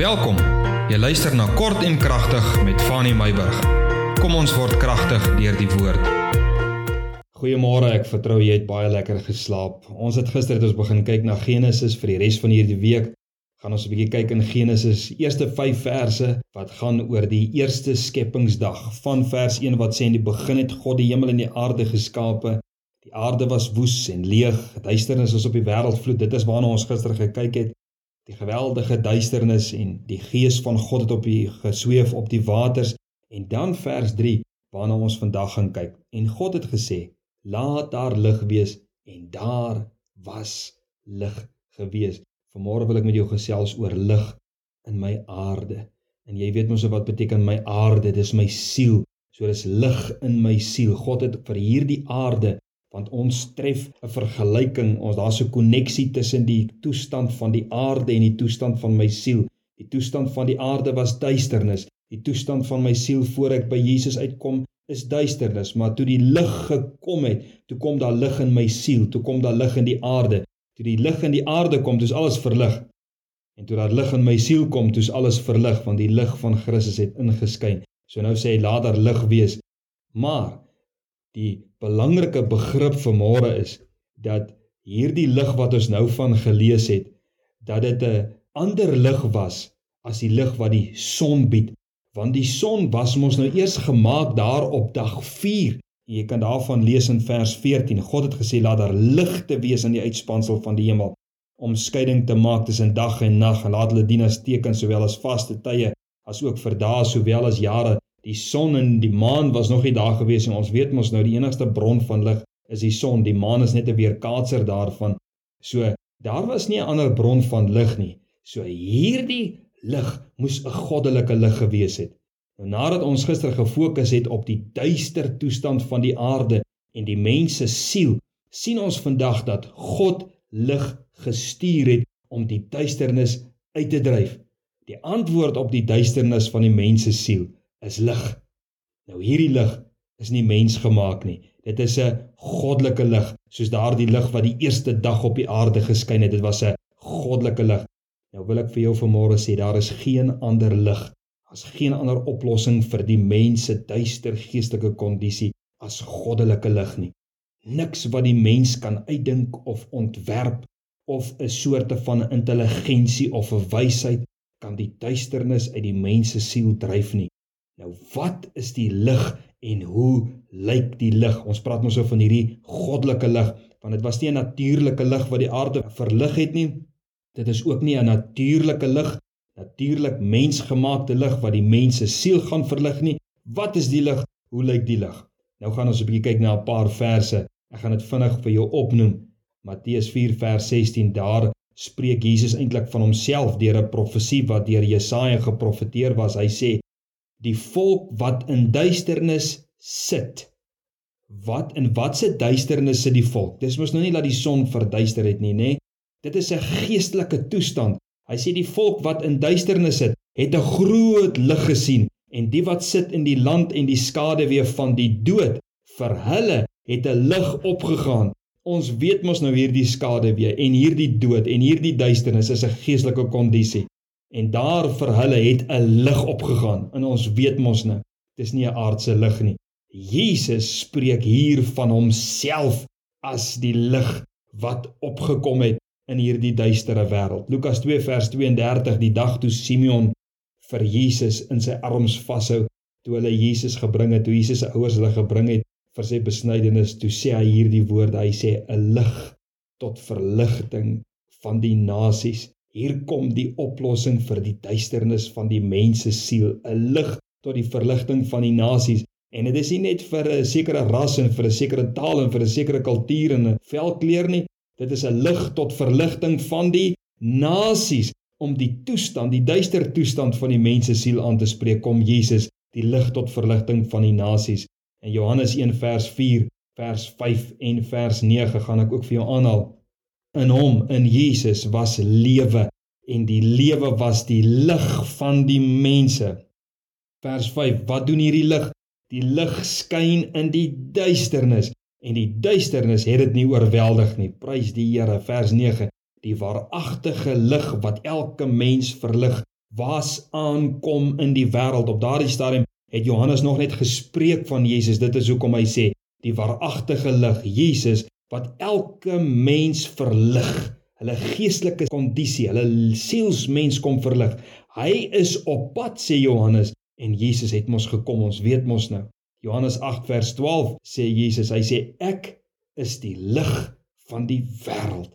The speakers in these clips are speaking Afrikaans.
Welkom. Jy luister na Kort en Kragtig met Fanny Meyburg. Kom ons word kragtig deur die woord. Goeiemôre, ek vertrou jy het baie lekker geslaap. Ons het gister het ons begin kyk na Genesis vir die res van hierdie week. Gaan ons 'n bietjie kyk in Genesis, eerste 5 verse wat gaan oor die eerste skepingsdag. Van vers 1 wat sê in die begin het God die hemel en die aarde geskape. Die aarde was woes en leeg, duisternis was op die wêreld vloed. Dit is waarna ons gister gekyk het die geweldige duisternis en die gees van God het op die gesweef op die waters. En dan vers 3 waarna ons vandag gaan kyk. En God het gesê laat daar lig wees en daar was lig gewees. Vanmôre wil ek met jou gesels oor lig in my aarde. En jy weet mos wat beteken my aarde dis my siel. So dis lig in my siel. God het vir hierdie aarde want ons tref 'n vergelyking ons daar's 'n koneksie tussen die toestand van die aarde en die toestand van my siel. Die toestand van die aarde was duisternis. Die toestand van my siel voor ek by Jesus uitkom is duisternis. Maar toe die lig gekom het toe kom daar lig in my siel. Toe kom daar lig in die aarde. Toe die lig in die aarde kom dis alles verlig. En toe daar lig in my siel kom toe's alles verlig want die lig van Christus het ingeskyn. So nou sê hy laat daar lig wees. Maar Die belangrike begrip vir môre is dat hierdie lig wat ons nou van gelees het, dat dit 'n ander lig was as die lig wat die son bied, want die son was mos nou eers gemaak daar op dag 4. Jy kan daarvan lees in vers 14. God het gesê laat daar ligte wees in die uitspansel van die hemel om skeiding te maak tussen dag en nag en laat hulle dien as teken sowel as vaste tye as ook vir dae sowel as jare Die son en die maan was nog nie daar gewees nie. Ons weet mos nou die enigste bron van lig is die son. Die maan is net 'n weerkaatser daarvan. So daar was nie 'n ander bron van lig nie. So hierdie lig moes 'n goddelike lig gewees het. Nou nadat ons gister gefokus het op die duister toestand van die aarde en die mens se siel, sien ons vandag dat God lig gestuur het om die duisternis uit te dryf. Die antwoord op die duisternis van die mens se siel is lig. Nou hierdie lig is nie mensgemaak nie. Dit is 'n goddelike lig, soos daardie lig wat die eerste dag op die aarde geskyn het. Dit was 'n goddelike lig. Nou wil ek vir jou vanmôre sê daar is geen ander lig. Daar's geen ander oplossing vir die mens se duister geestelike kondisie as goddelike lig nie. Niks wat die mens kan uitdink of ontwerp of 'n soorte van intelligensie of 'n wysheid kan die duisternis uit die mens se siel dryf nie. Nou wat is die lig en hoe lyk die lig? Ons praat mos oor van hierdie goddelike lig, want dit was nie 'n natuurlike lig wat die aarde verlig het nie. Dit is ook nie 'n natuurlike lig, natuurlik mensgemaakte lig wat die mens se siel gaan verlig nie. Wat is die lig? Hoe lyk die lig? Nou gaan ons 'n bietjie kyk na 'n paar verse. Ek gaan dit vinnig vir jou opnoem. Matteus 4 vers 16 daar spreek Jesus eintlik van homself deur 'n profesie wat deur Jesaja geprofeteer was. Hy sê die volk wat in duisternis sit. Wat in watse duisternis sit die volk? Dis mos nou nie dat die son verduister het nie, nê? Dit is 'n geestelike toestand. Hy sê die volk wat in duisternis sit, het 'n groot lig gesien en die wat sit in die land en die skaduwee van die dood, vir hulle het 'n lig opgegaan. Ons weet mos nou hierdie skaduwee en hierdie dood en hierdie duisternis is 'n geestelike kondisie. En daar vir hulle het 'n lig opgegaan. En ons weet mos nou, dis nie 'n aardse lig nie. Jesus spreek hier van homself as die lig wat opgekom het in hierdie duistere wêreld. Lukas 2 vers 32 die dag toe Simeon vir Jesus in sy arms vashou, toe hulle Jesus gebring het, toe Jesus se ouers hulle gebring het vir sy besnydenis, toe sê hy hierdie woorde, hy sê 'n lig tot verligting van die nasies Hier kom die oplossing vir die duisternis van die mens se siel, 'n lig tot die verligting van die nasies. En dit is nie net vir 'n sekere ras en vir 'n sekere taal en vir 'n sekere kultuur en 'n velkleur nie. Dit is 'n lig tot verligting van die nasies om die toestand, die duister toestand van die mens se siel aan te spreek. Kom Jesus, die lig tot verligting van die nasies. In Johannes 1 vers 4, vers 5 en vers 9 gaan ek ook vir jou aanhaal. In hom, in Jesus was lewe en die lewe was die lig van die mense. Vers 5: Wat doen hierdie lig? Die lig skyn in die duisternis en die duisternis het dit nie oorweldig nie. Prys die Here. Vers 9: Die waaragtige lig wat elke mens verlig was aankom in die wêreld. Op daardie stadium het Johannes nog net gespreek van Jesus. Dit is hoekom hy sê die waaragtige lig, Jesus wat elke mens verlig, hulle geestelike kondisie, hulle sielsmens kom verlig. Hy is op pad sê Johannes en Jesus het mos gekom, ons weet mos nou. Johannes 8 vers 12 sê Jesus, hy sê ek is die lig van die wêreld.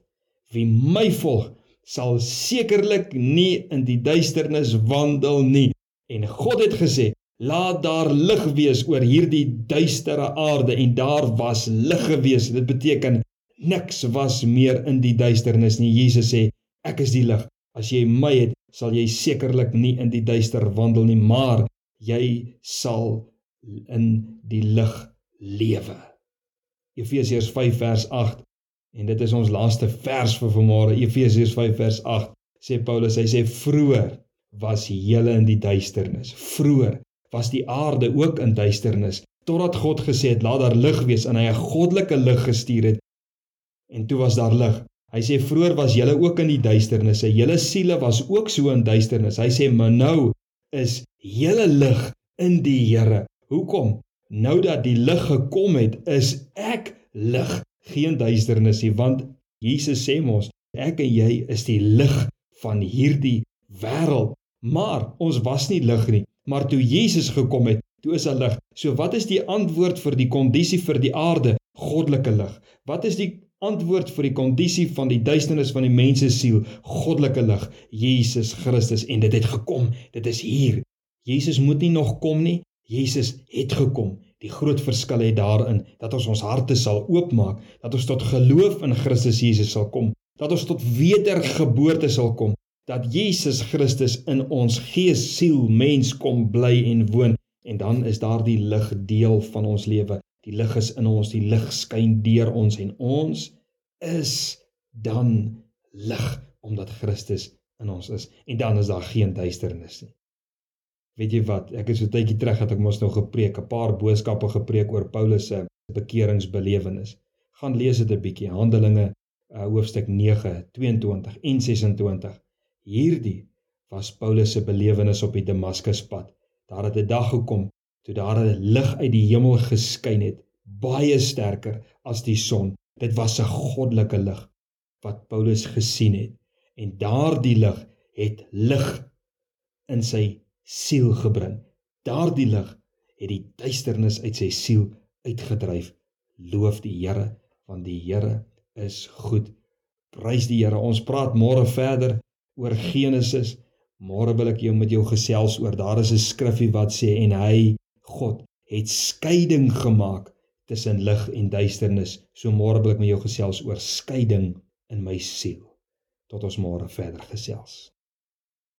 Wie my volg, sal sekerlik nie in die duisternis wandel nie. En God het gesê, laat daar lig wees oor hierdie duistere aarde en daar was lig gewees. Dit beteken niks was meer in die duisternis nie. Jesus sê, ek is die lig. As jy my het, sal jy sekerlik nie in die duister wandel nie, maar jy sal in die lig lewe. Efesiërs 5 vers 8 en dit is ons laaste vers vir vanmôre. Efesiërs 5 vers 8 sê Paulus, hy sê vroeër was julle in die duisternis. Vroeër was die aarde ook in duisternis totdat God gesê het laat daar lig wees en hy 'n goddelike lig gestuur het. En toe was daar lig. Hy sê vroeër was julle ook in die duisternis. Julle siele was ook so in duisternis. Hy sê maar nou is julle lig in die Here. Hoekom? Nou dat die lig gekom het, is ek lig, geen duisternis nie, want Jesus sê mos, ek en jy is die lig van hierdie wêreld. Maar ons was nie lig nie, maar toe Jesus gekom het, toe is hy lig. So wat is die antwoord vir die kondisie vir die aarde? Goddelike lig. Wat is die antwoord vir die kondisie van die duisternis van die mens se siel? Goddelike lig, Jesus Christus en dit het gekom. Dit is hier. Jesus moet nie nog kom nie. Jesus het gekom. Die groot verskil lê daarin dat ons ons harte sal oopmaak, dat ons tot geloof in Christus Jesus sal kom, dat ons tot wedergeboorte sal kom, dat Jesus Christus in ons gees, siel, mens kom bly en woon en dan is daardie lig deel van ons lewe. Die lig is in ons, die lig skyn deur ons en ons is dan lig omdat Christus in ons is en dan is daar geen duisternis nie. Weet jy wat? Ek het so tydjie terug dat ek mos nou gepreek, 'n paar boodskappe gepreek oor Paulus se bekeringsbelewenis. Gaan lees dit 'n bietjie, Handelinge uh, hoofstuk 9, 22 en 26. Hierdie was Paulus se belewenis op die Damaskuspad. Daar het 'n dag gekom toe daar 'n lig uit die hemel geskyn het, baie sterker as die son. Dit was 'n goddelike lig wat Paulus gesien het. En daardie lig het lig in sy siel gebring. Daardie lig het die duisternis uit sy siel uitgedryf. Loof die Here, want die Here is goed. Prys die Here. Ons praat môre verder oor Genesis. Môre wil ek jou met jou gesels oor daar is 'n skriffie wat sê en hy God het skeiding gemaak tussen lig en duisternis. So môre wil ek met jou gesels oor skeiding in my siel. Tot ons môre verder gesels.